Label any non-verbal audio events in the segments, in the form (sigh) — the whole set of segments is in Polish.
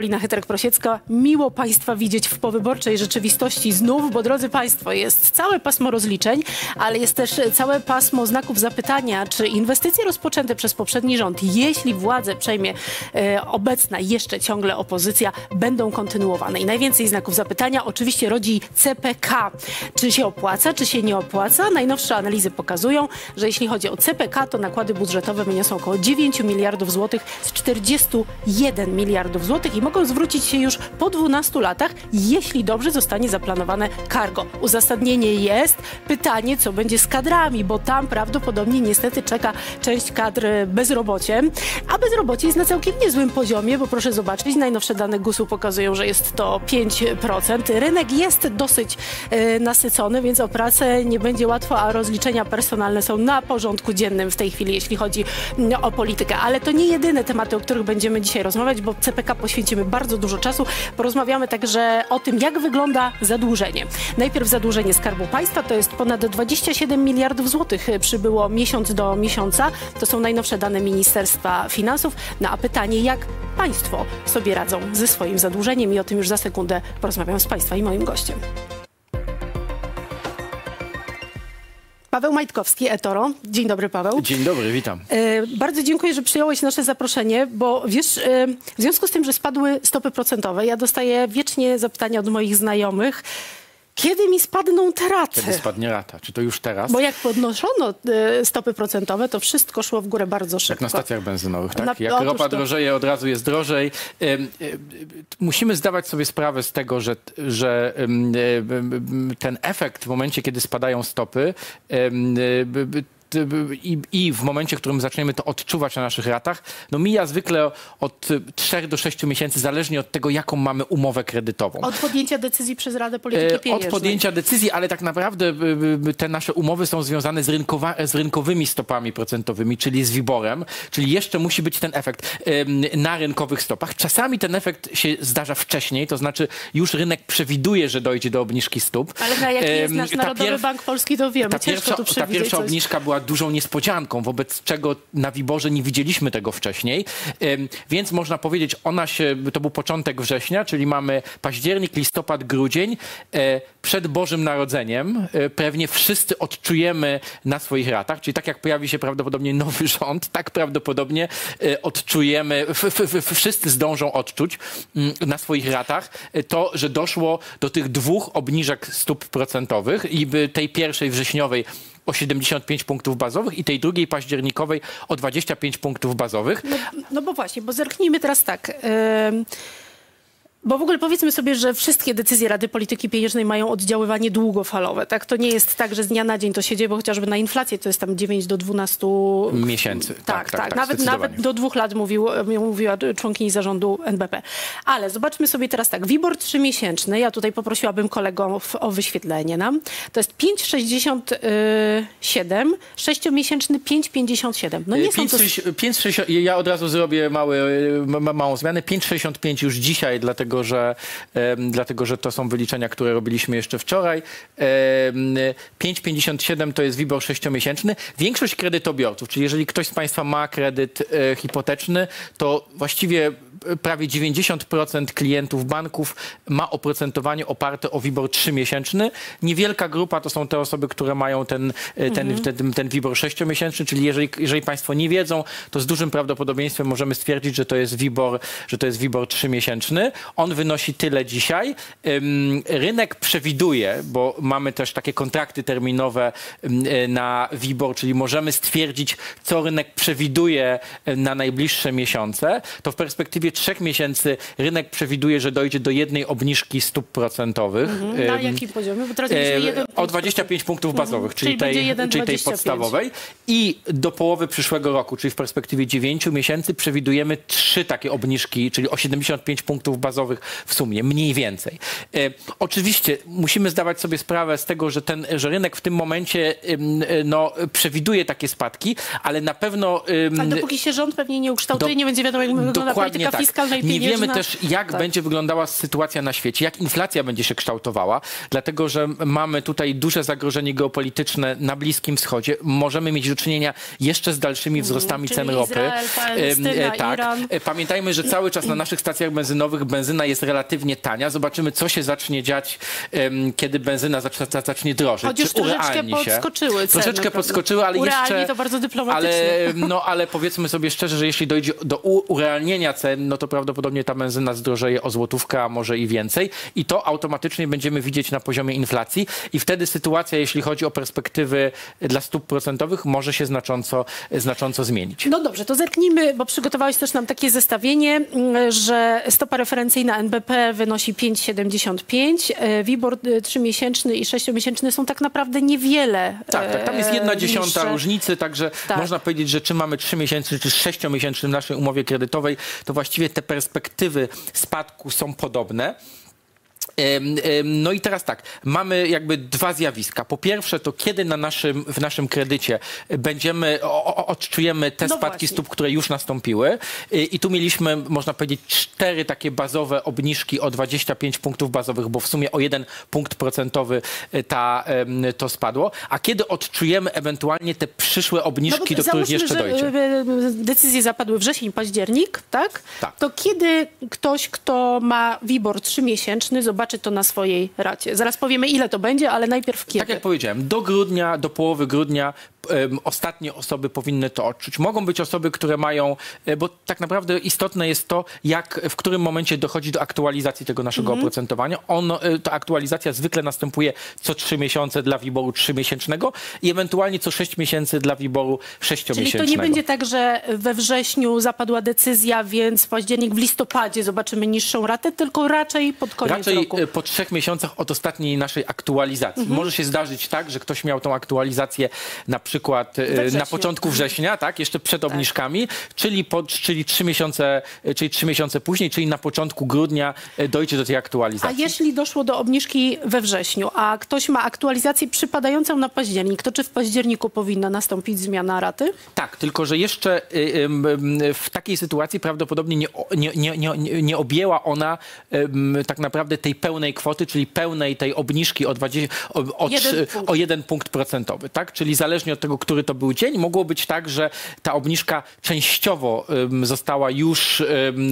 Lina Heterek-Prosiecka, miło Państwa widzieć w powyborczej rzeczywistości znów, bo drodzy Państwo, jest całe pasmo rozliczeń, ale jest też całe pasmo znaków zapytania, czy inwestycje rozpoczęte przez poprzedni rząd, jeśli władzę przejmie e, obecna jeszcze ciągle opozycja, będą kontynuowane. I najwięcej znaków zapytania oczywiście rodzi CPK. Czy się opłaca, czy się nie opłaca? Najnowsze analizy pokazują, że jeśli chodzi o CPK, to nakłady budżetowe wyniosą około 9 miliardów złotych z 41 miliardów złotych i mogą zwrócić się już po 12 latach, jeśli dobrze zostanie zaplanowane cargo. Uzasadnienie jest. Pytanie, co będzie z kadrami, bo tam prawdopodobnie niestety czeka część kadr bezrobocie, a bezrobocie jest na całkiem niezłym poziomie, bo proszę zobaczyć, najnowsze dane GUS-u pokazują, że jest to 5%. Rynek jest dosyć e, nasycony, więc o pracę nie będzie łatwo, a rozliczenia personalne są na porządku dziennym w tej chwili, jeśli chodzi mm, o politykę. Ale to nie jedyne tematy, o których będziemy dzisiaj rozmawiać, bo CPK poświęcimy bardzo dużo czasu. Porozmawiamy także o tym, jak wygląda zadłużenie. Najpierw zadłużenie Skarbu Państwa to jest ponad 27 miliardów złotych przybyło miesiąc do miesiąca. To są najnowsze dane Ministerstwa Finansów. No a pytanie, jak państwo sobie radzą ze swoim zadłużeniem i o tym już za sekundę porozmawiam z Państwa i moim gościem. Paweł Majtkowski, eToro. Dzień dobry, Paweł. Dzień dobry, witam. E, bardzo dziękuję, że przyjąłeś nasze zaproszenie, bo wiesz, e, w związku z tym, że spadły stopy procentowe, ja dostaję wiecznie zapytania od moich znajomych, kiedy mi spadną te raty? Kiedy spadnie rata? Czy to już teraz? Bo jak podnoszono e, stopy procentowe, to wszystko szło w górę bardzo szybko. Jak na stacjach benzynowych, tak? Na- jak ropa to. drożeje, od razu jest drożej. Y, y, Musimy zdawać sobie sprawę z tego, że, że y, ten efekt w momencie, kiedy spadają stopy i, i w momencie, w którym zaczniemy to odczuwać na naszych ratach, no mija zwykle od 3 do 6 miesięcy, zależnie od tego, jaką mamy umowę kredytową. Od podjęcia decyzji przez Radę Polityki E, Pieniężnej. Od podjęcia decyzji, ale tak naprawdę te nasze umowy są związane z, rynkowa, z rynkowymi stopami procentowymi, czyli z WIBORem, czyli jeszcze musi być ten efekt na rynkowych stopach. Czasami ten efekt się zdarza wcześniej, to znaczy już rynek przewiduje, że dojdzie do obniżki stóp. Ale na jaki jest nasz Narodowy Bank Polski, to wiemy. ta Ciężko pierwsza, tu ta pierwsza obniżka była dużą niespodzianką, wobec czego na Wiborze nie widzieliśmy tego wcześniej. Więc można powiedzieć, ona się, to był początek września, czyli mamy październik, listopad, grudzień. E, Przed Bożym Narodzeniem e, pewnie wszyscy odczujemy na swoich ratach, czyli tak jak pojawi się prawdopodobnie nowy rząd, tak prawdopodobnie e, odczujemy, wszyscy zdążą odczuć mm, na swoich ratach to, że doszło do tych dwóch obniżek stóp procentowych i tej pierwszej wrześniowej o 75 punktów bazowych i tej drugiej październikowej o 25 punktów bazowych. No, no bo właśnie, bo zerknijmy teraz tak. em, bo w ogóle powiedzmy sobie, że wszystkie decyzje Rady Polityki Pieniężnej mają oddziaływanie długofalowe. Tak? To nie jest tak, że z dnia na dzień to się dzieje, bo chociażby na inflację to jest tam 9 do 12 Miesięcy. Tak, Tak, tak. tak, tak, nawet, nawet do dwóch lat mówił, mówiła członkini zarządu NBP. Ale zobaczmy sobie teraz tak. WIBOR trzymiesięczny, ja tutaj poprosiłabym kolegów o wyświetlenie nam. To jest 5,67, sześciomiesięczny 5,57. No nie są to... 5,60 5,60 ja od razu zrobię mały, ma, ma- małą zmianę. 5,65 już dzisiaj, dlatego że, em, dlatego że to są wyliczenia, które robiliśmy jeszcze wczoraj. Em, 5,57 to jest WIBOR 6-miesięczny. Większość kredytobiorców, czyli jeżeli ktoś z Państwa ma kredyt e, hipoteczny, to właściwie prawie 90% klientów banków ma oprocentowanie oparte o WIBOR 3-miesięczny. Niewielka grupa to są te osoby, które mają ten, e, ten, ten, ten WIBOR 6-miesięczny, czyli jeżeli, jeżeli Państwo nie wiedzą, to z dużym prawdopodobieństwem możemy stwierdzić, że to jest WIBOR, że to jest WIBOR 3-miesięczny. On wynosi tyle dzisiaj. Rynek przewiduje, bo mamy też takie kontrakty terminowe e, na WIBOR, czyli możemy stwierdzić, co rynek przewiduje e, na najbliższe miesiące, to w perspektywie trzech miesięcy rynek przewiduje, że dojdzie do jednej obniżki stóp procentowych. Na Ym, jakim poziomie? Bo teraz E, będzie jeden o 25 punktów bazowych, czyli, Czyli będzie tej, czyli tej 1,25. podstawowej. I do połowy przyszłego roku, czyli w perspektywie 9 miesięcy, przewidujemy trzy takie obniżki, czyli o 75 punktów bazowych w sumie, mniej więcej. E, oczywiście musimy zdawać sobie sprawę z tego, że, ten, że rynek w tym momencie no, przewiduje takie spadki, ale na pewno... Ale dopóki się rząd pewnie nie ukształtuje, Do- nie będzie wiadomo, jak wygląda Dokładnie polityka tak. Fiskalna i Nie pieniężna. wiemy też, jak Tak. będzie wyglądała sytuacja na świecie, jak inflacja będzie się kształtowała, dlatego że mamy tutaj duże zagrożenie geopolityczne na Bliskim Wschodzie. Możemy mieć do czynienia jeszcze z dalszymi wzrostami czyli cen ropy. Izrael, Palestyna, e, tak. Iran. E, Pamiętajmy, że cały czas na (clears throat) naszych stacjach benzynowych benzyna jest relatywnie tania. Zobaczymy, co się zacznie dziać, kiedy benzyna zacznie, drożyć. Choć już Czy troszeczkę podskoczyły ceny, Troszeczkę podskoczyły, ale Urealni jeszcze... to bardzo dyplomatycznie. Ale, no, ale powiedzmy sobie szczerze, że jeśli dojdzie do urealnienia cen, no to prawdopodobnie ta benzyna zdrożeje o złotówkę, a może i więcej. I to automatycznie będziemy widzieć na poziomie inflacji. I wtedy sytuacja, jeśli chodzi o perspektywy dla stóp procentowych, może się znacząco, znacząco zmienić. No dobrze, to zerknijmy, bo przygotowałeś też nam takie zestawienie, mm, że stopa referencyjna NBP wynosi 5,75, e, WIBOR e, trzymiesięczny i sześciomiesięczny są tak naprawdę niewiele Tak, tak, tam jest jedna e, dziesiąta niższe. różnicy, także Tak. można powiedzieć, że czy mamy trzymiesięczny, czy sześciomiesięczny w naszej umowie kredytowej, to właściwie te perspektywy spadku są podobne. No i teraz tak, mamy jakby dwa zjawiska. Po pierwsze, to kiedy na naszym, w naszym kredycie będziemy, o, odczujemy te No spadki właśnie. stóp, które już nastąpiły. I, tu mieliśmy, można powiedzieć, cztery takie bazowe obniżki o 25 punktów bazowych, bo w sumie o jeden punkt procentowy y, ta, to spadło. A kiedy odczujemy ewentualnie te przyszłe obniżki, do których No jeszcze że dojdzie? e, decyzje zapadły wrzesień, październik, tak? Tak. To kiedy ktoś, kto ma WIBOR trzymiesięczny, zobaczy to na swojej racie? Zaraz powiemy, ile to będzie, ale najpierw kiedy? Tak jak powiedziałem, do grudnia, do połowy grudnia ostatnie osoby powinny to odczuć. Mogą być osoby, które mają, e, bo tak naprawdę istotne jest to, jak, w którym momencie dochodzi do aktualizacji tego naszego Mhm. oprocentowania. On, e, ta aktualizacja zwykle następuje co trzy miesiące dla WIBOR-u trzymiesięcznego i ewentualnie co sześć miesięcy dla Czyli sześciomiesięcznego. to nie będzie tak, że we wrześniu zapadła decyzja, więc w październik, w listopadzie zobaczymy niższą ratę, tylko raczej pod koniec Raczej roku. e, po trzech miesiącach od ostatniej naszej aktualizacji. Może się zdarzyć tak, że ktoś miał tą aktualizację na przykład We na początku września, tak, jeszcze przed obniżkami, czyli, po, czyli, trzy miesiące, e, czyli trzy miesiące później, czyli na początku grudnia e, dojdzie do tej A aktualizacji. jeśli doszło do obniżki we wrześniu, a ktoś ma aktualizację przypadającą na październik, to czy w październiku powinna nastąpić zmiana raty? Tak, tylko że jeszcze y, w takiej sytuacji prawdopodobnie nie, nie, nie, nie, nie- objęła ona tak naprawdę tej pełnej kwoty, czyli pełnej tej obniżki o, 20, o, o, Jeden trzy- punkt. o jeden punkt procentowy. Tak? Czyli zależnie od tego, który to był dzień, mogło być tak, że ta obniżka częściowo została już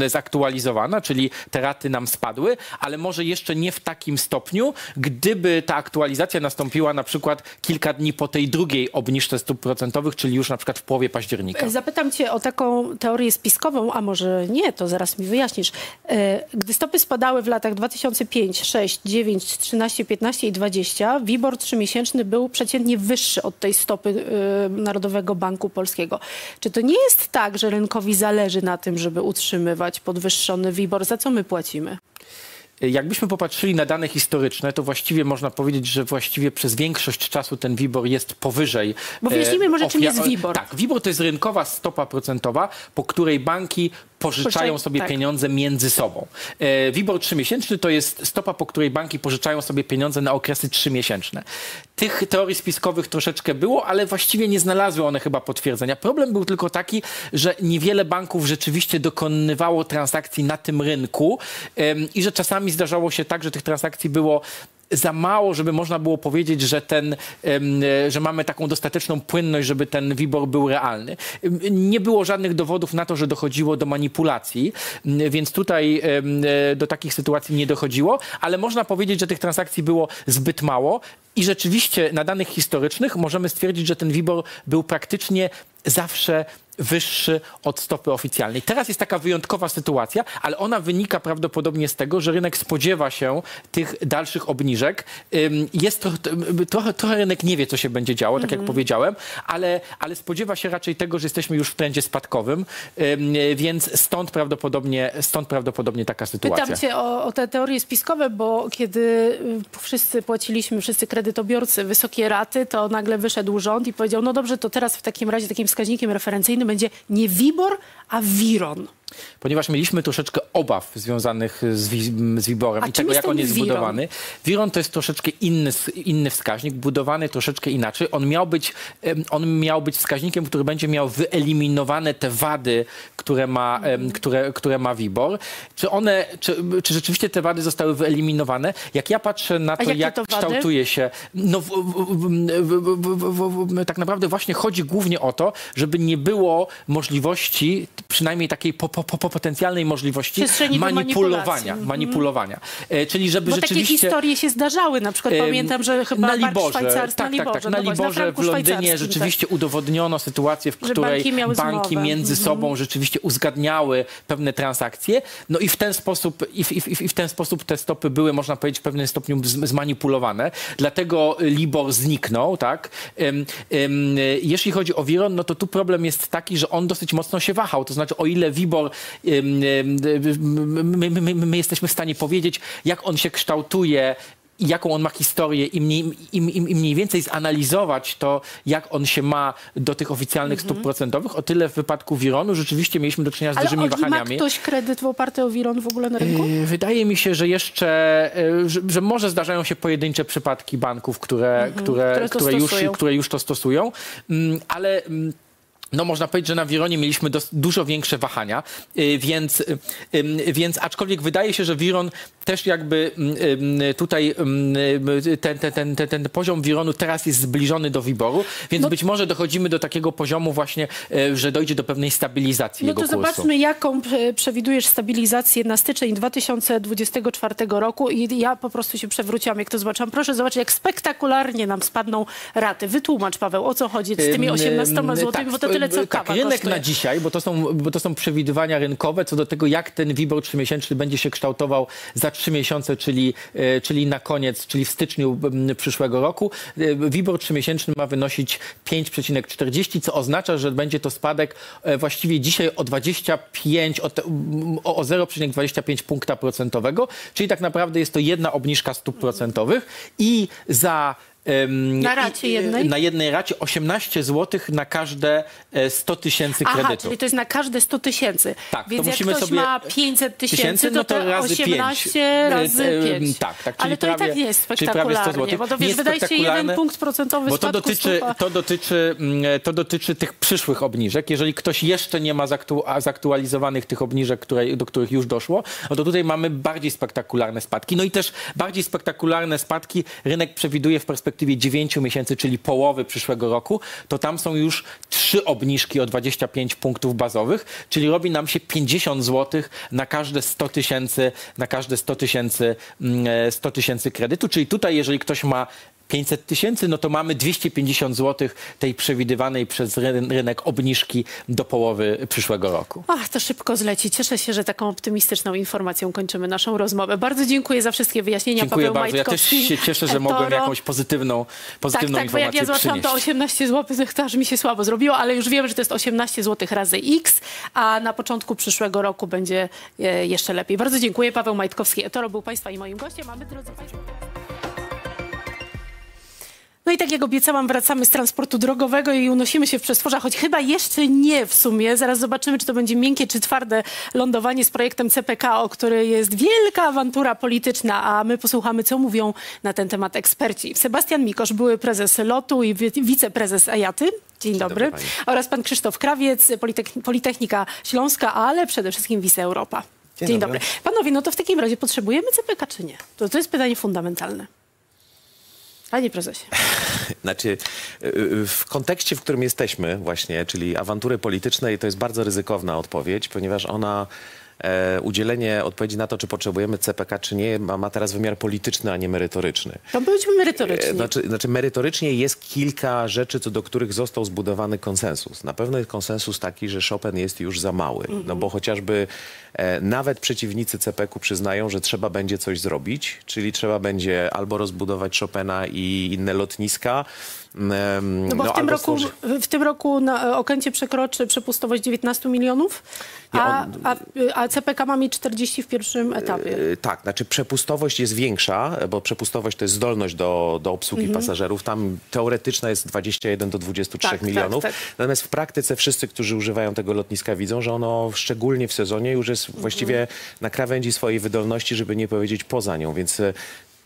zaktualizowana, czyli te raty nam spadły, ale może jeszcze nie w takim stopniu, gdyby ta aktualizacja nastąpiła na przykład kilka dni po tej drugiej obniżce stóp procentowych, czyli już na przykład w połowie października. Zapytam cię o taką teorię spiskową, a może nie, to zaraz mi wyjaśnisz. E, Gdy stopy spadały w latach 2005, 6, 9, 13, 15 i 20, WIBOR trzymiesięczny był przeciętnie wyższy od tej stopy Narodowego Banku Polskiego. Czy to nie jest tak, że rynkowi zależy na tym, żeby utrzymywać podwyższony WIBOR? Za co my płacimy? Jakbyśmy popatrzyli na dane historyczne, to właściwie można powiedzieć, że właściwie przez większość czasu ten WIBOR jest powyżej. Bo wyjaśnijmy może, czym jest WIBOR. Tak, WIBOR to jest rynkowa stopa procentowa, po której banki pożyczają sobie tak. pieniądze między sobą. E, WIBOR trzymiesięczny to jest stopa, po której banki pożyczają sobie pieniądze na okresy trzymiesięczne. Tych teorii spiskowych troszeczkę było, ale właściwie nie znalazły one chyba potwierdzenia. Problem był tylko taki, że niewiele banków rzeczywiście dokonywało transakcji na tym rynku em, i że czasami zdarzało się tak, że tych transakcji było za mało, żeby można było powiedzieć, że, ten, e, że mamy taką dostateczną płynność, żeby ten WIBOR był realny. Nie było żadnych dowodów na to, że dochodziło do manipulacji, więc tutaj e, do takich sytuacji nie dochodziło, ale można powiedzieć, że tych transakcji było zbyt mało i rzeczywiście na danych historycznych możemy stwierdzić, że ten WIBOR był praktycznie zawsze wyższy od stopy oficjalnej. Teraz jest taka wyjątkowa sytuacja, ale ona wynika prawdopodobnie z tego, że rynek spodziewa się tych dalszych obniżek. Jest trochę, trochę, trochę rynek nie wie, co się będzie działo, tak jak powiedziałem, ale, ale spodziewa się raczej tego, że jesteśmy już w trendzie spadkowym, ym, więc stąd prawdopodobnie, stąd prawdopodobnie taka sytuacja. Pytam cię o, o te teorie spiskowe, bo kiedy y, wszyscy płaciliśmy, wszyscy kredytobiorcy wysokie raty, to nagle wyszedł rząd i powiedział, no dobrze, to teraz w takim razie takim wskaźnikiem referencyjnym będzie nie WIBOR, a WIRON. Ponieważ mieliśmy troszeczkę obaw związanych z, wi z Wiborem A i tego, jak on jest Wiron? zbudowany. Wiron to jest troszeczkę inny, inny wskaźnik, budowany troszeczkę inaczej. On miał, być, on miał być wskaźnikiem, który będzie miał wyeliminowane te wady, które ma, Mhm. które, które ma Wibor. Czy one, czy, czy rzeczywiście te wady zostały wyeliminowane? Jak ja patrzę na to, jak to kształtuje się, no w, w, w, tak naprawdę właśnie chodzi głównie o to, żeby nie było możliwości, przynajmniej takiej po, po, po potencjalnej możliwości manipulowania. manipulowania. E, czyli żeby Bo takie rzeczywiście... historie się zdarzały. Na przykład Em, pamiętam, że chyba na Liborze, szwajcarski tak, na Liborze, tak, tak, na no Liborze franku w Londynie szwajcarskim, tak. rzeczywiście udowodniono sytuację, w której banki banki między Mhm. sobą rzeczywiście uzgadniały pewne transakcje, no i w ten sposób, i w, i w, i w ten sposób te stopy były, można powiedzieć, w pewnym stopniu zmanipulowane. Dlatego Libor zniknął, tak? Em, jeśli chodzi o Wiron, no to tu problem jest taki, że on dosyć mocno się wahał. To znaczy, o ile Wibor, my, my, my, my jesteśmy w stanie powiedzieć, jak on się kształtuje, jaką on ma historię i mniej, im, im, im mniej więcej zanalizować to, jak on się ma do tych oficjalnych stóp procentowych, o tyle w wypadku Wironu rzeczywiście mieliśmy do czynienia z Ale dużymi Olgi, ma wahaniami. ktoś kredyt w oparty o Wiron w ogóle na rynku? Yy, Wydaje mi się, że jeszcze, yy, że, że może zdarzają się pojedyncze przypadki banków, które, które, Mhm. które to które, już, które już to stosują, ale no można powiedzieć, że na Wironie mieliśmy dużo większe wahania, yy, więc, yy, yy, więc aczkolwiek wydaje się, że Wiron też jakby mm, yy, tutaj yy, ten, ten, ten, ten, ten poziom Wironu teraz jest zbliżony do Wiboru, więc No- być może dochodzimy do takiego poziomu właśnie, yy, że dojdzie do pewnej stabilizacji No to kursu. zobaczmy, jaką e, przewidujesz stabilizację na styczeń 2024 roku i ja po prostu się przewróciłam, jak to zobaczyłam. Proszę zobaczyć, jak spektakularnie nam spadną raty. Wytłumacz, Paweł, o co chodzi z tymi Ym, 18 ym, zł, tak, bo to tyle, co tak, rynek kosztuje. na dzisiaj, bo to, są, bo to są przewidywania rynkowe co do tego, jak ten WIBOR trzymiesięczny będzie się kształtował za trzy miesiące, czyli, e, czyli na koniec, czyli w styczniu przyszłego roku. E, WIBOR trzymiesięczny ma wynosić 5,40, co oznacza, że będzie to spadek e, właściwie dzisiaj o 25, o, te, o o 0,25 punkta procentowego, czyli tak naprawdę jest to jedna obniżka stóp procentowych i za Na racie jednej? Na jednej racie 18 zł na każde e, 100 tysięcy Aha, kredytów. czyli to jest na każde 100 tysięcy. Tak, to Więc jak musimy ktoś sobie- ma 500 tysięcy, tysięcy, to, no to te razy 18 pięć. razy E, e, 5. tak, tak, Ale to i tak prawie- nie jest czyli prawie 100 spektakularnie, bo to wiesz, wydaje się jeden punkt procentowy Bo to dotyczy, to, dotyczy, mm, to dotyczy tych przyszłych obniżek. Jeżeli ktoś jeszcze nie ma zaktualizowanych tych obniżek, które, do których już doszło, no to tutaj mamy bardziej spektakularne spadki. No i też bardziej spektakularne spadki rynek przewiduje w perspektywie 9 miesięcy, czyli połowy przyszłego roku. To tam są już trzy obniżki o 25 punktów bazowych, czyli robi nam się 50 zł na każde 100 tysięcy, na każde 100 tysięcy, mm, e, 100 tysięcy kredytu. Czyli tutaj, jeżeli ktoś ma 500 tysięcy, no to mamy 250 zł tej przewidywanej przez ry- rynek obniżki do połowy przyszłego roku. Ach, to szybko zleci. Cieszę się, że taką optymistyczną informacją kończymy naszą rozmowę. Bardzo dziękuję za wszystkie wyjaśnienia. Dziękuję Paweł bardzo. Ja też się cieszę, że mogłem jakąś pozytywną, Tak, pozytywną tak, bo jak ja zobaczyłam to przynieść. 18 zł, to aż mi się słabo zrobiło, ale już wiemy, że to jest 18 zł razy X, a na początku przyszłego roku będzie e, jeszcze lepiej. Bardzo dziękuję. Paweł Majtkowski, eToro był Państwa i moim gościem, a my, drodzy Państwo... No i tak jak obiecałam, wracamy z transportu drogowego i unosimy się w przestworza, choć chyba jeszcze nie w sumie. Zaraz zobaczymy, czy to będzie miękkie czy twarde lądowanie z projektem CPK, o który jest wielka awantura polityczna, a my posłuchamy, co mówią na ten temat eksperci. Sebastian Mikosz, były prezes LOT-u i wi- wiceprezes Ajaty. Dzień, dobry. dobry, pani. Oraz pan Krzysztof Krawiec, Politech- Politechnika Śląska, ale przede wszystkim Wice Europa. Dzień Dzień dobry. dobry. Panowie, no to w takim razie potrzebujemy CPK czy nie? To, to jest pytanie fundamentalne. Panie prezesie. (laughs) Znaczy, y, y, w kontekście, w którym jesteśmy właśnie, czyli awantury politycznej, to jest bardzo ryzykowna odpowiedź, ponieważ ona e, udzielenie odpowiedzi na to, czy potrzebujemy CPK, czy nie, ma, ma teraz wymiar polityczny, a nie merytoryczny. To bądźmy merytorycznie. E, Znaczy, znaczy merytorycznie jest kilka rzeczy, co do których został zbudowany konsensus. Na pewno jest konsensus taki, że Chopin jest już za mały. No bo chociażby e, nawet przeciwnicy CPK-u przyznają, że trzeba będzie coś zrobić, czyli trzeba będzie albo rozbudować Chopina i inne lotniska, No bo w, tym roku, w tym roku na e, Okęcie przekroczy przepustowość 19 milionów, a, a, a CPK ma mieć 40 w pierwszym etapie. Y, Tak, znaczy przepustowość jest większa, bo przepustowość to jest zdolność do, do obsługi Mhm. pasażerów. Tam teoretyczna jest 21 do 23 Tak, tak, milionów. tak. Natomiast w praktyce wszyscy, którzy używają tego lotniska widzą, że ono szczególnie w sezonie już jest Mhm. właściwie na krawędzi swojej wydolności, żeby nie powiedzieć poza nią. Więc y,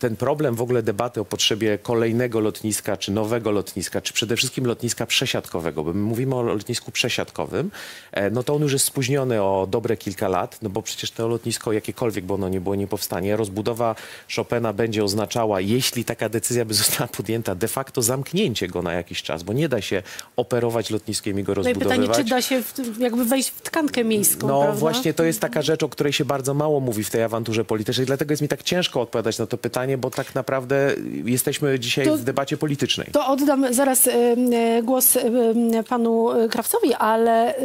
ten problem w ogóle debaty o potrzebie kolejnego lotniska, czy nowego lotniska, czy przede wszystkim lotniska przesiadkowego, bo my mówimy o lotnisku przesiadkowym, e, no to on już jest spóźniony o dobre kilka lat, no bo przecież to lotnisko jakiekolwiek, bo ono nie było, nie powstanie. Rozbudowa Chopina będzie oznaczała, jeśli taka decyzja by (laughs) została podjęta, de facto zamknięcie go na jakiś czas, bo nie da się operować lotniskiem i go No i rozbudowywać. pytanie, czy da się w, jakby wejść w tkankę miejską, No prawda? właśnie, to jest taka rzecz, o której się bardzo mało mówi w tej awanturze politycznej, dlatego jest mi tak ciężko odpowiadać na to pytanie, bo tak naprawdę jesteśmy dzisiaj To- w debacie politycznej. To oddam zaraz e, głos panu Krawcowi, ale e,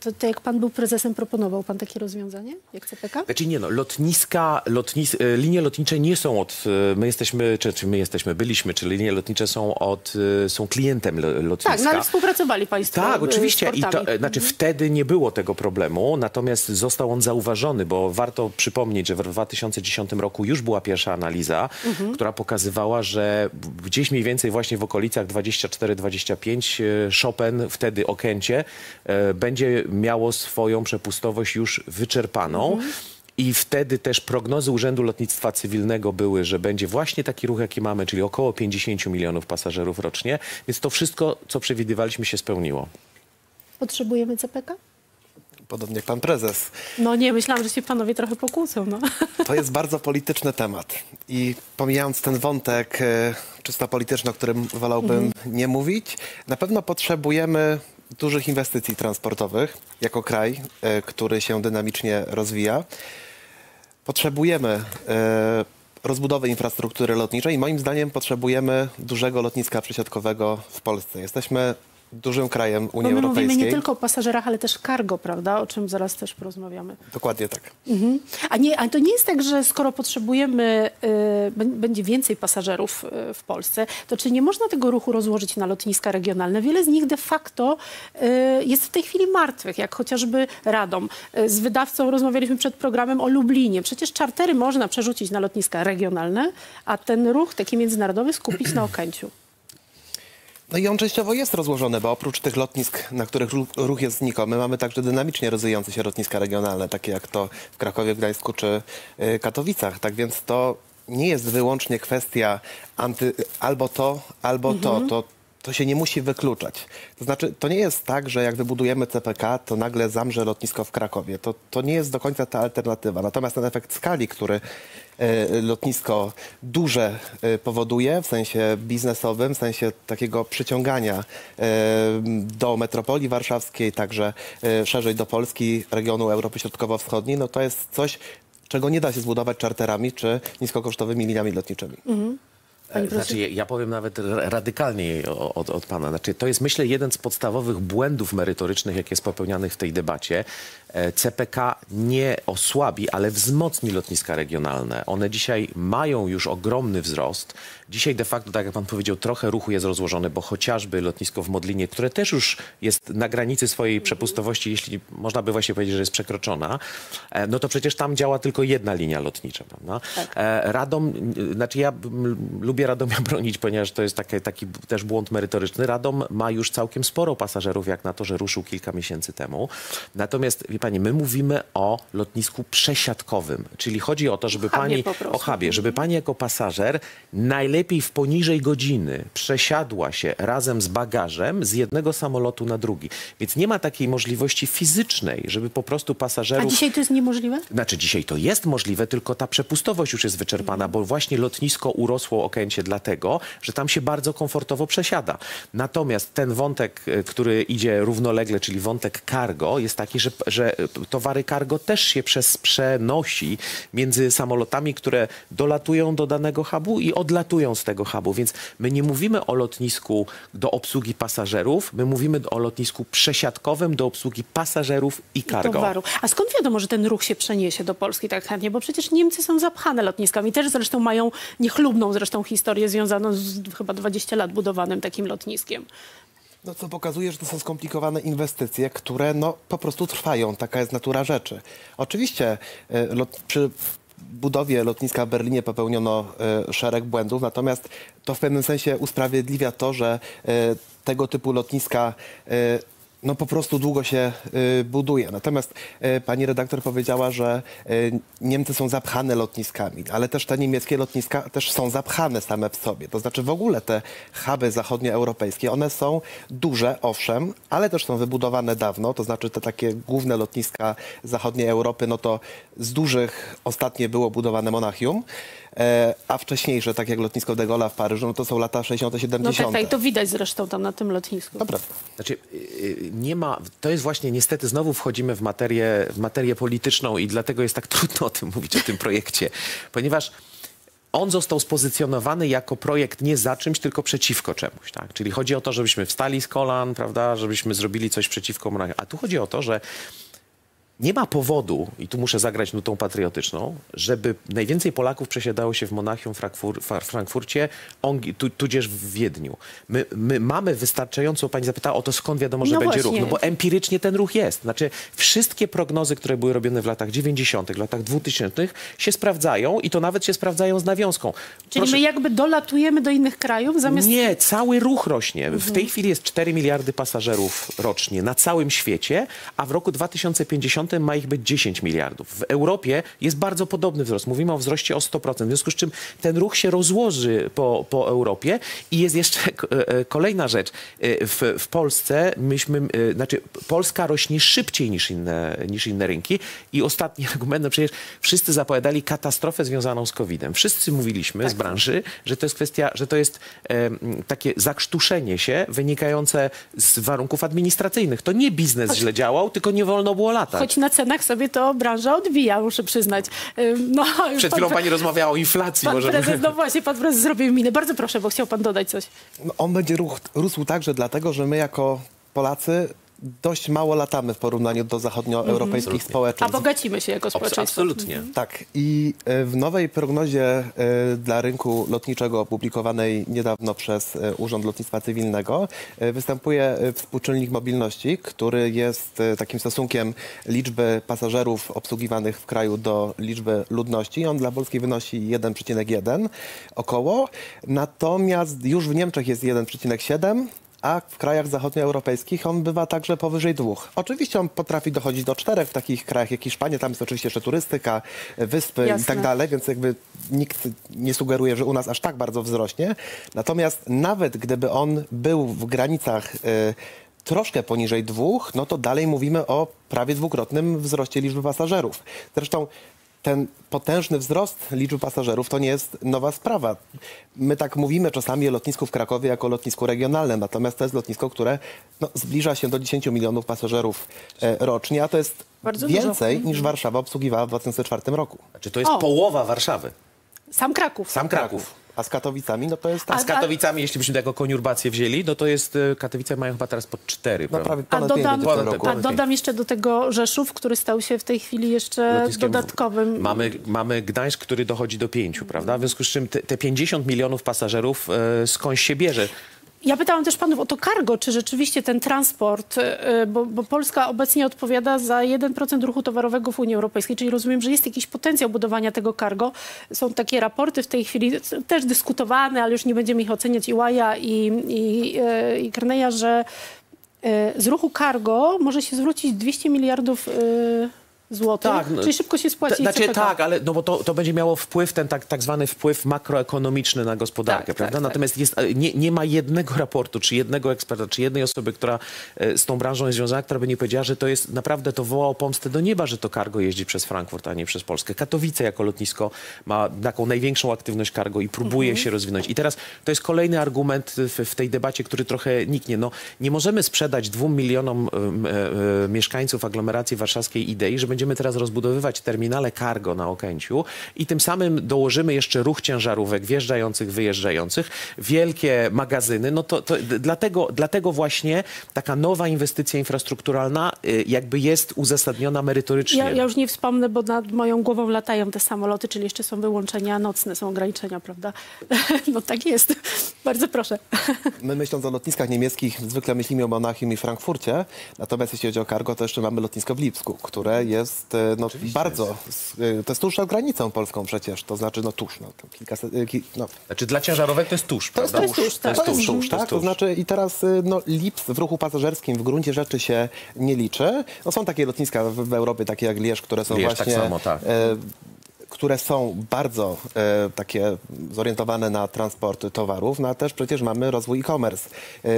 to, to jak pan był prezesem, proponował pan takie rozwiązanie, jak CPK? Znaczy nie no, lotniska, lotnis, e, linie lotnicze nie są od, e, my jesteśmy, czy, czy my jesteśmy, byliśmy, czy linie lotnicze są od, e, są klientem lo- lotniska. Tak, no ale współpracowali państwo Tak, oczywiście. I to, znaczy wtedy nie było tego problemu, natomiast został on zauważony, bo warto przypomnieć, że w 2010 roku już była pierwsza analiza, Mhm. która pokazywała, że gdzieś mniej więcej właśnie w okolicach 24-25 e, Chopin, wtedy Okęcie, będzie miało swoją przepustowość już wyczerpaną. Mhm. I wtedy też prognozy Urzędu Lotnictwa Cywilnego były, że będzie właśnie taki ruch, jaki mamy, czyli około 50 milionów pasażerów rocznie. Więc to wszystko, co przewidywaliśmy, się spełniło. Potrzebujemy CPK? Podobnie jak pan prezes. No nie, myślałam, że się panowie trochę pokłócą. No. (laughs) To jest bardzo polityczny temat. I pomijając ten wątek e, czysto polityczny, o którym wolałbym nie mówić, na pewno potrzebujemy dużych inwestycji transportowych jako kraj, e, który się dynamicznie rozwija. Potrzebujemy e, rozbudowy infrastruktury lotniczej i moim zdaniem potrzebujemy dużego lotniska przesiadkowego w Polsce. Jesteśmy dużym krajem Bo Unii my Europejskiej. mówimy nie tylko o pasażerach, ale też cargo, prawda? O czym zaraz też porozmawiamy. Dokładnie tak. A, nie, a to nie jest tak, że skoro potrzebujemy, y, bę- będzie więcej pasażerów y, w Polsce, to czy nie można tego ruchu rozłożyć na lotniska regionalne? Wiele z nich de facto y, jest w tej chwili martwych, jak chociażby Radom. Y, z wydawcą rozmawialiśmy przed programem o Lublinie. Przecież czartery można przerzucić na lotniska regionalne, a ten ruch taki międzynarodowy skupić na Okęciu. No i on częściowo jest rozłożony, bo oprócz tych lotnisk, na których ruch, jest znikomy, mamy także dynamicznie rozwijające się lotniska regionalne, takie jak to w Krakowie, Gdańsku czy y, Katowicach. Tak więc to nie jest wyłącznie kwestia anty, albo to, albo to. to. To się nie musi wykluczać. To znaczy, to nie jest tak, że jak wybudujemy CPK, to nagle zamrze lotnisko w Krakowie. To, to nie jest do końca ta alternatywa. Natomiast ten efekt skali, który lotnisko duże e, powoduje w sensie biznesowym, w sensie takiego przyciągania e, do metropolii warszawskiej, także e, szerzej do Polski, regionu Europy Środkowo-Wschodniej, no to jest coś, czego nie da się zbudować czarterami czy niskokosztowymi liniami lotniczymi. Pani profesor? Znaczy, ja powiem nawet ra- radykalniej od, od pana. Znaczy, to jest, myślę, jeden z podstawowych błędów merytorycznych, jakie jest popełnianych w tej debacie. E, CPK nie osłabi, ale wzmocni lotniska regionalne. One dzisiaj mają już ogromny wzrost. Dzisiaj de facto, tak jak pan powiedział, trochę ruchu jest rozłożony, bo chociażby lotnisko w Modlinie, które też już jest na granicy swojej przepustowości, jeśli można by właśnie powiedzieć, że jest przekroczona, e, no to przecież tam działa tylko jedna linia lotnicza, prawda? E, Radom, znaczy ja m, lubię Radomia (laughs) bronić, ponieważ to jest taki, taki też błąd merytoryczny. Radom ma już całkiem sporo pasażerów, jak na to, że ruszył kilka miesięcy temu. Natomiast, wie pani, my mówimy o lotnisku przesiadkowym, czyli chodzi o to, żeby pani, o hubie, żeby pani jako pasażer najlepiej w poniżej godziny przesiadła się razem z bagażem z jednego samolotu na drugi. Więc nie ma takiej możliwości fizycznej, żeby po prostu A pasażerów... dzisiaj to jest niemożliwe? Znaczy dzisiaj to jest możliwe, tylko ta przepustowość już jest wyczerpana, bo właśnie lotnisko urosło Okęcie dlatego, że tam się bardzo komfortowo przesiada. Natomiast ten wątek, e, który idzie równolegle, czyli wątek cargo, jest taki, że, że towary cargo też się przez, przenosi między samolotami, które dolatują do danego hubu i odlatują z tego hubu. Więc my nie mówimy o lotnisku do obsługi pasażerów, my mówimy o lotnisku przesiadkowym do obsługi pasażerów i cargo. towaru. A skąd wiadomo, że ten ruch się przeniesie do Polski tak chętnie? Bo przecież Niemcy są zapchane lotniskami. Też zresztą mają niechlubną zresztą historię. Historię związaną z chyba 20 lat budowanym takim lotniskiem. No co pokazuje, że to są skomplikowane inwestycje, które no po prostu trwają. Taka jest natura rzeczy. Oczywiście e, lot, przy budowie lotniska w Berlinie popełniono e, szereg błędów, natomiast to w pewnym sensie usprawiedliwia to, że e, tego typu lotniska e, no po prostu długo się y, buduje. Natomiast y, pani redaktor powiedziała, że y, Niemcy są zapchane lotniskami, ale też te niemieckie lotniska też są zapchane same w sobie. To znaczy w ogóle te huby zachodnioeuropejskie, one są duże, owszem, ale też są wybudowane dawno, to znaczy te takie główne lotniska zachodniej Europy, no to z dużych ostatnie było budowane Monachium, a wcześniejsze, tak jak lotnisko de Gaulle'a w Paryżu, no to są lata 60 No 70 tak, tak, i to widać zresztą tam na tym lotnisku. To prawda. Znaczy, y, nie ma, to jest właśnie, niestety znowu wchodzimy w materię, w materię polityczną i dlatego jest tak (laughs) trudno o tym mówić, o tym projekcie, ponieważ on został spozycjonowany jako projekt nie za czymś, tylko przeciwko czemuś, tak? Czyli chodzi o to, żebyśmy wstali z kolan, prawda, żebyśmy zrobili coś przeciwko monarchii. A tu chodzi o to, że nie ma powodu, i tu muszę zagrać nutą patriotyczną, żeby najwięcej Polaków przesiadało się w Monachium, Frankfur, Fra- Frankfurcie, Ongi, tu, tudzież w Wiedniu. My, my mamy wystarczająco, pani zapytała o to, skąd wiadomo, że No będzie właśnie. ruch. No bo empirycznie ten ruch jest. Znaczy wszystkie prognozy, które były robione w latach 90., latach 2000 się sprawdzają i to nawet się sprawdzają z nawiązką. Czyli Proszę- my jakby dolatujemy do innych krajów zamiast... nie, cały ruch rośnie. W tej chwili jest 4 miliardy pasażerów rocznie na całym świecie, a w roku 2050 ma ich być 10 miliardów. W Europie jest bardzo podobny wzrost. Mówimy o wzroście o 100%. W związku z czym ten ruch się rozłoży po, po Europie i jest jeszcze e, e, kolejna rzecz. E, W, w Polsce myśmy, znaczy Polska rośnie szybciej niż inne, niż inne rynki i ostatni (laughs) argument, no przecież wszyscy zapowiadali katastrofę związaną z COVID-em. Wszyscy mówiliśmy z branży, że to jest kwestia, że to jest takie zakrztuszenie się wynikające z warunków administracyjnych. To nie biznes źle działał, tylko nie wolno było latać. Na cenach sobie to branża odbija, muszę przyznać. No, Przed chwilą pani rozmawiała o inflacji. Pan może prezes, no właśnie, pan prezes zrobił minę. Bardzo proszę, bo chciał pan dodać coś. No, on będzie ruch, rósł także dlatego, że my jako Polacy dość mało latamy w porównaniu do zachodnioeuropejskich A społeczeństw. bogacimy się jako społeczeństwo. Absolutnie. Tak, i e, w nowej prognozie e, dla rynku lotniczego opublikowanej niedawno przez e, Urząd Lotnictwa Cywilnego występuje współczynnik mobilności, który jest takim stosunkiem liczby pasażerów obsługiwanych w kraju do liczby ludności. On dla Polski wynosi 1,1 około, natomiast już w Niemczech jest 1,7 a w krajach zachodnioeuropejskich on bywa także powyżej dwóch. Oczywiście on potrafi dochodzić do czterech w takich krajach jak Hiszpania, tam jest oczywiście jeszcze turystyka, wyspy i Jasne. tak dalej, więc jakby nikt nie sugeruje, że u nas aż tak bardzo wzrośnie. Natomiast nawet gdyby on był w granicach y, troszkę poniżej dwóch, no to dalej mówimy o prawie dwukrotnym wzroście liczby pasażerów. Zresztą ten potężny wzrost liczby pasażerów to nie jest nowa sprawa. My tak mówimy czasami o lotnisku w Krakowie jako lotnisku regionalnym, natomiast to jest lotnisko, które no, zbliża się do 10 milionów pasażerów e, rocznie, a to jest Bardzo dużo. więcej niż Warszawa obsługiwała w 2004 roku. Znaczy, to jest O. połowa Warszawy. Sam Kraków. Sam Kraków. A z Katowicami, no to jest A tak. z Katowicami, jeśli byśmy tego koniurbację wzięli, no to jest, e, Katowice mają chyba teraz pod 4, No prawie A dodam, a dodam jeszcze do tego Rzeszów, który stał się w tej chwili jeszcze lotniskiem. dodatkowym. Mamy, mamy Gdańsk, który dochodzi do pięciu, prawda? W związku z czym te, te 50 milionów pasażerów e, skądś się bierze. Ja pytałam też panów o to cargo, czy rzeczywiście ten transport, y, bo, bo Polska obecnie odpowiada za 1% ruchu towarowego w Unii Europejskiej, czyli rozumiem, że jest jakiś potencjał budowania tego cargo. Są takie raporty w tej chwili, też dyskutowane, ale już nie będziemy ich oceniać, i Łaja, i, i, y, i Kerneja, że y, z ruchu cargo może się zwrócić 200 miliardów y, złotych, Tak, no, czyli szybko się spłaci Znaczy CPK. tak, ale no bo to, to będzie miało wpływ, ten tak, tak zwany wpływ makroekonomiczny na gospodarkę, Tak, prawda? tak, tak. Natomiast jest, e, nie, nie ma jednego raportu, czy jednego eksperta, czy jednej osoby, która e, z tą branżą jest związana, która by nie powiedziała, że to jest naprawdę, to woła o pomstę do nieba, że to cargo jeździ przez Frankfurt, a nie przez Polskę. Katowice jako lotnisko ma taką największą aktywność cargo i próbuje Mhm. się rozwinąć. I teraz to jest kolejny argument w, w tej debacie, który trochę niknie. No, nie możemy sprzedać dwóm milionom e, e, mieszkańców aglomeracji warszawskiej idei, że będziemy będziemy teraz rozbudowywać terminale cargo na Okęciu i tym samym dołożymy jeszcze ruch ciężarówek wjeżdżających, wyjeżdżających, wielkie magazyny, no to, to dlatego, dlatego właśnie taka nowa inwestycja infrastrukturalna y, jakby jest uzasadniona merytorycznie. Ja, ja już nie wspomnę, bo nad moją głową latają te samoloty, czyli jeszcze są wyłączenia nocne, są ograniczenia, prawda? (laughs) No tak jest. Bardzo proszę. (laughs) My myśląc o lotniskach niemieckich, zwykle myślimy o Monachium i Frankfurcie, natomiast jeśli chodzi o cargo, to jeszcze mamy lotnisko w Lipsku, które jest e, no, bardzo, e, to jest tuż przed granicą polską przecież, to znaczy no tuż, no, kilkaset, e, ki, no, Znaczy dla ciężarówek to jest tuż, To jest prawda? tuż, tuż, tak. To jest tuż, tuż, to tak, jest to tuż. znaczy i teraz no, Lips w ruchu pasażerskim w gruncie rzeczy się nie liczy. No, są takie lotniska w, w Europie, takie jak Lierz, które są Lierz, tak właśnie... samo, tak. E, które są bardzo e, takie zorientowane na transport towarów, no a też przecież mamy rozwój e-commerce. E,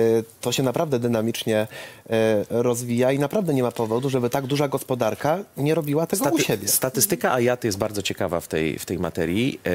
to się naprawdę dynamicznie e, rozwija i naprawdę nie ma powodu, żeby tak duża gospodarka nie robiła tego u Staty- siebie. Statystyka AJAT jest bardzo ciekawa w tej, w tej materii. E,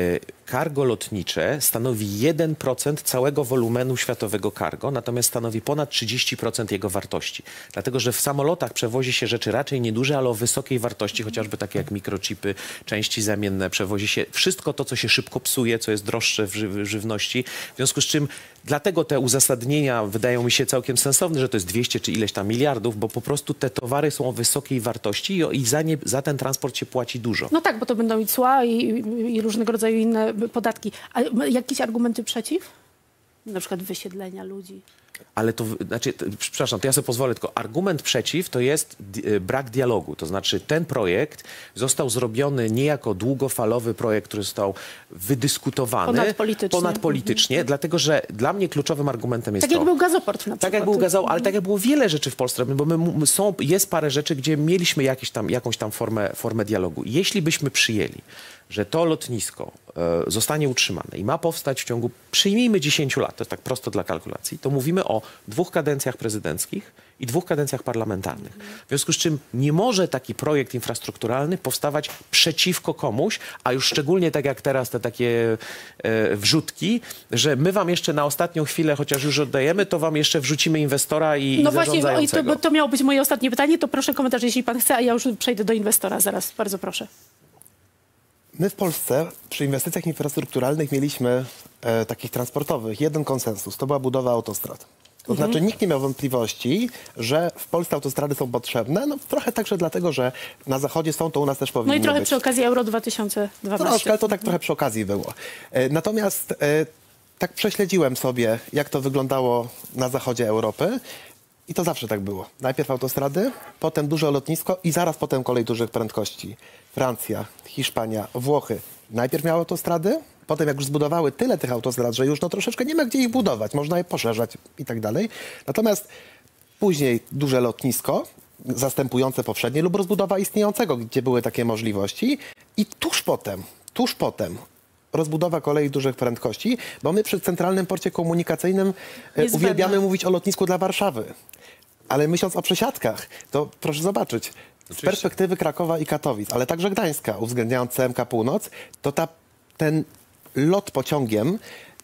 Cargo lotnicze stanowi 1% całego wolumenu światowego cargo, natomiast stanowi ponad 30% jego wartości. Dlatego, że w samolotach przewozi się rzeczy raczej nieduże, ale o wysokiej wartości, chociażby takie jak mikrochipy, części zamienne, przewozi się wszystko to, co się szybko psuje, co jest droższe w, ży- żywności. W związku z czym dlatego te uzasadnienia wydają mi się całkiem sensowne, że to jest 200 czy ileś tam miliardów, bo po prostu te towary są o wysokiej wartości i, i za, nie, za ten transport się płaci dużo. No tak, bo to będą i cła i, i różnego rodzaju inne podatki. A jakieś argumenty przeciw? Na przykład wysiedlenia ludzi. Ale to, znaczy, przepraszam, to ja sobie pozwolę, tylko argument przeciw to jest y, brak dialogu. To znaczy ten projekt został zrobiony nie jako długofalowy projekt, który został wydyskutowany. Ponadpolitycznie. ponadpolitycznie, dlatego że dla mnie kluczowym argumentem jest Tak to... jak był gazoport na przykład. Tak jak był gazał, ale tak jak było wiele rzeczy w Polsce, bo my, są, jest parę rzeczy, gdzie mieliśmy jakieś tam, jakąś tam formę, formę dialogu. Jeśli byśmy przyjęli, że to lotnisko e, zostanie utrzymane i ma powstać w ciągu, przyjmijmy 10 lat, to jest tak prosto dla kalkulacji, to mówimy o dwóch kadencjach prezydenckich i dwóch kadencjach parlamentarnych. W związku z czym nie może taki projekt infrastrukturalny powstawać przeciwko komuś, a już szczególnie tak jak teraz te takie e, wrzutki, że my wam jeszcze na ostatnią chwilę, chociaż już oddajemy, to wam jeszcze wrzucimy inwestora i, No i właśnie, oj, to, zarządzającego. bo to miało być moje ostatnie pytanie, to proszę komentarz, jeśli pan chce, a ja już przejdę do inwestora zaraz. Bardzo proszę. My w Polsce przy inwestycjach infrastrukturalnych mieliśmy e, takich transportowych jeden konsensus, to była budowa autostrad. To Mhm. znaczy nikt nie miał wątpliwości, że w Polsce autostrady są potrzebne, no trochę także dlatego, że na zachodzie są, to u nas też No powinny i trochę być. przy okazji Euro 2012. Troszkę, ale to tak trochę przy okazji było. E, Natomiast e, tak prześledziłem sobie, jak to wyglądało na zachodzie Europy. I to zawsze tak było. Najpierw autostrady, potem duże lotnisko i zaraz potem kolej dużych prędkości. Francja, Hiszpania, Włochy. Najpierw miały autostrady, potem jak już zbudowały tyle tych autostrad, że już no troszeczkę nie ma gdzie ich budować, można je poszerzać i tak dalej. Natomiast później duże lotnisko, zastępujące poprzednie lub rozbudowa istniejącego, gdzie były takie możliwości. I tuż potem, tuż potem rozbudowa kolei dużych prędkości, bo my przy Centralnym Porcie Komunikacyjnym e, Jest uwielbiamy mówić o lotnisku dla Warszawy. Ale myśląc o przesiadkach, to proszę zobaczyć, z perspektywy Krakowa i Katowic, ale także Gdańska, uwzględniając CMK Północ, to ta, ten lot pociągiem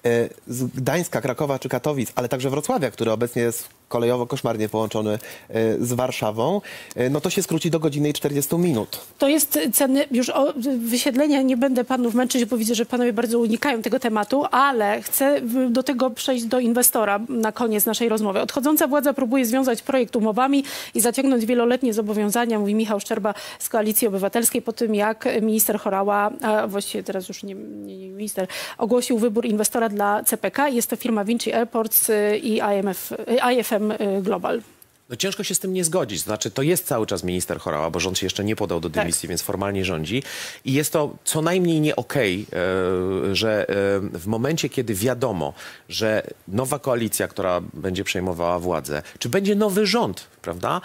e, z Gdańska, Krakowa czy Katowic, ale także Wrocławia, który obecnie jest kolejowo koszmarnie połączony e, z Warszawą, e, no to się skróci do godziny i 40 minut. To jest ceny, już o wysiedlenia nie będę panów męczyć, bo widzę, że panowie bardzo unikają tego tematu, ale chcę w- do tego przejść do inwestora na koniec naszej rozmowy. Odchodząca władza próbuje związać projekt umowami i zaciągnąć wieloletnie zobowiązania, mówi Michał Szczerba z Koalicji Obywatelskiej, po tym jak minister Chorała, a właściwie teraz już nie, nie, nie minister, ogłosił wybór inwestora dla CPK. Jest to firma Vinci Airports y, i IMF, y, IFM Global. No ciężko się z tym nie zgodzić. To Znaczy, to jest cały czas minister Chorała, bo rząd się jeszcze nie podał do Tak. dymisji, więc formalnie rządzi. I jest to co najmniej nie okej, e, że e, w momencie, kiedy wiadomo, że nowa koalicja, która będzie przejmowała władzę, czy będzie nowy rząd, prawda?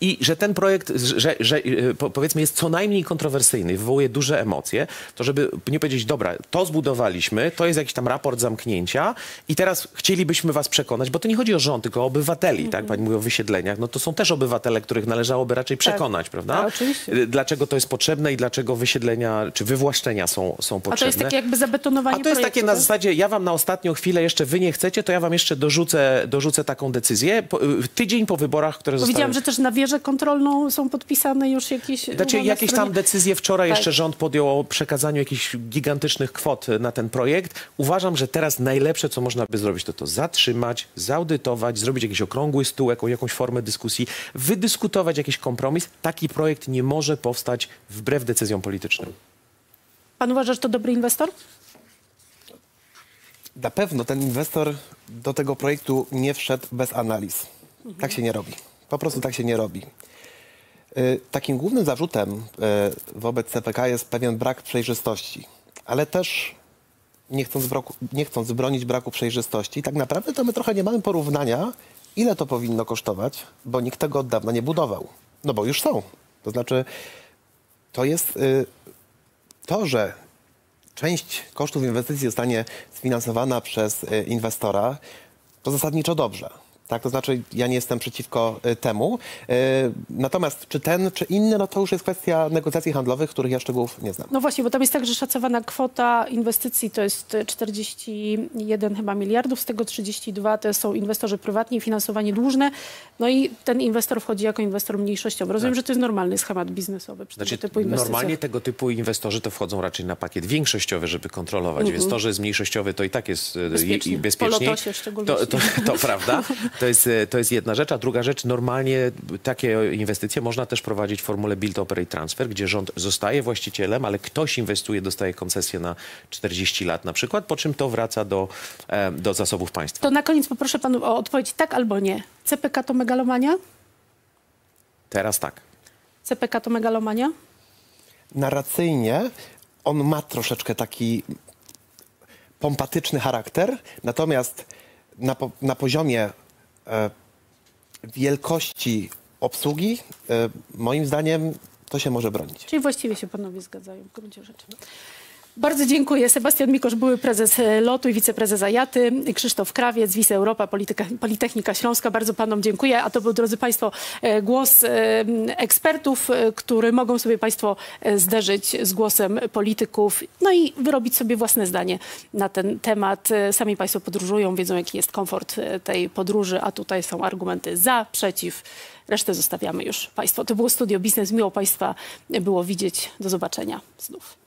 I że ten projekt, że, że e, po- powiedzmy jest co najmniej kontrowersyjny i wywołuje duże emocje, to żeby nie powiedzieć, dobra, to zbudowaliśmy, to jest jakiś tam raport zamknięcia i teraz chcielibyśmy was przekonać, bo to nie chodzi o rząd, tylko o obywateli, tak? Pani mówi o wysiedleniach, no to są też obywatele, których należałoby raczej przekonać, prawda? Tak, oczywiście. Y, Dlaczego to jest potrzebne i dlaczego wysiedlenia czy wywłaszczenia są, są A potrzebne. to jest takie jakby zabetonowanie A to jest takie projektu, na tak? zasadzie, ja wam na ostatnią chwilę jeszcze wy nie chcecie, to ja wam jeszcze dorzucę, dorzucę taką decyzję. Po, y, tydzień po wyborach, które zostały... Widziałam, że też na wieżę kontrolną są podpisane już jakieś... Znaczy, jakieś tam decyzje wczoraj Tak. jeszcze rząd podjął o przekazaniu jakichś gigantycznych kwot na ten projekt. Uważam, że teraz najlepsze, co można by zrobić, to to zatrzymać, zaudytować, zrobić jakiś okrągły stół, jaką, jakąś formę dyskusji, wydyskutować jakiś kompromis. Taki projekt nie może powstać wbrew decyzjom politycznym. Pan uważa, że to dobry inwestor? Na pewno ten inwestor do tego projektu nie wszedł bez analiz. Tak się nie robi. Po prostu tak się nie robi. Y, Takim głównym zarzutem y, wobec CPK jest pewien brak przejrzystości, ale też nie chcąc, nie chcąc bronić braku przejrzystości, tak naprawdę to my trochę nie mamy porównania, ile to powinno kosztować, bo nikt tego od dawna nie budował. No bo już są. To znaczy, to jest y, to, że część kosztów inwestycji zostanie sfinansowana przez y, inwestora, to zasadniczo dobrze. Tak, to znaczy ja nie jestem przeciwko y, temu. Y, natomiast czy ten, czy inny, no to już jest kwestia negocjacji handlowych, których ja szczegółów nie znam. No właśnie, bo tam jest tak, że szacowana kwota inwestycji to jest e, 41 chyba miliardów, z tego 32 to są inwestorzy prywatni, finansowanie dłużne, no i ten inwestor wchodzi jako inwestor mniejszościowy. Rozumiem, że to jest normalny schemat biznesowy przy Znaczy, tego typu inwestycjach. normalnie tego typu inwestorzy to wchodzą raczej na pakiet większościowy, żeby kontrolować. Inwestorzy z mniejszościowy to i tak jest Bezpiecznie. i, i bezpieczniej. Po lotosie szczególnie. To, to, to prawda. (laughs) To jest, e, to jest jedna rzecz. A druga rzecz, normalnie takie inwestycje można też prowadzić w formule build, operate, transfer, gdzie rząd zostaje właścicielem, ale ktoś inwestuje, dostaje koncesję na 40 lat na przykład, po czym to wraca do, e, do zasobów państwa. To na koniec poproszę panu o odpowiedź tak albo nie. CPK to megalomania? Teraz tak. CPK to megalomania? narracyjnie on ma troszeczkę taki pompatyczny charakter, natomiast na, po, na poziomie wielkości obsługi, e, moim zdaniem, to się może bronić. Czyli właściwie się panowie zgadzają w gruncie rzeczy. Bardzo dziękuję. Sebastian Mikosz, były prezes e, LOT-u i wiceprezes Ajaty. Krzysztof Krawiec, Wice Europa, Politechnika Śląska. Bardzo panom dziękuję. A to był, drodzy państwo, e, głos e, ekspertów, który mogą sobie państwo zderzyć z głosem polityków, no i wyrobić sobie własne zdanie na ten temat. Sami państwo podróżują, wiedzą, jaki jest komfort tej podróży, a tutaj są argumenty za, przeciw. Resztę zostawiamy już państwu. To było Studio Biznes. Miło państwa było widzieć. Do zobaczenia znów.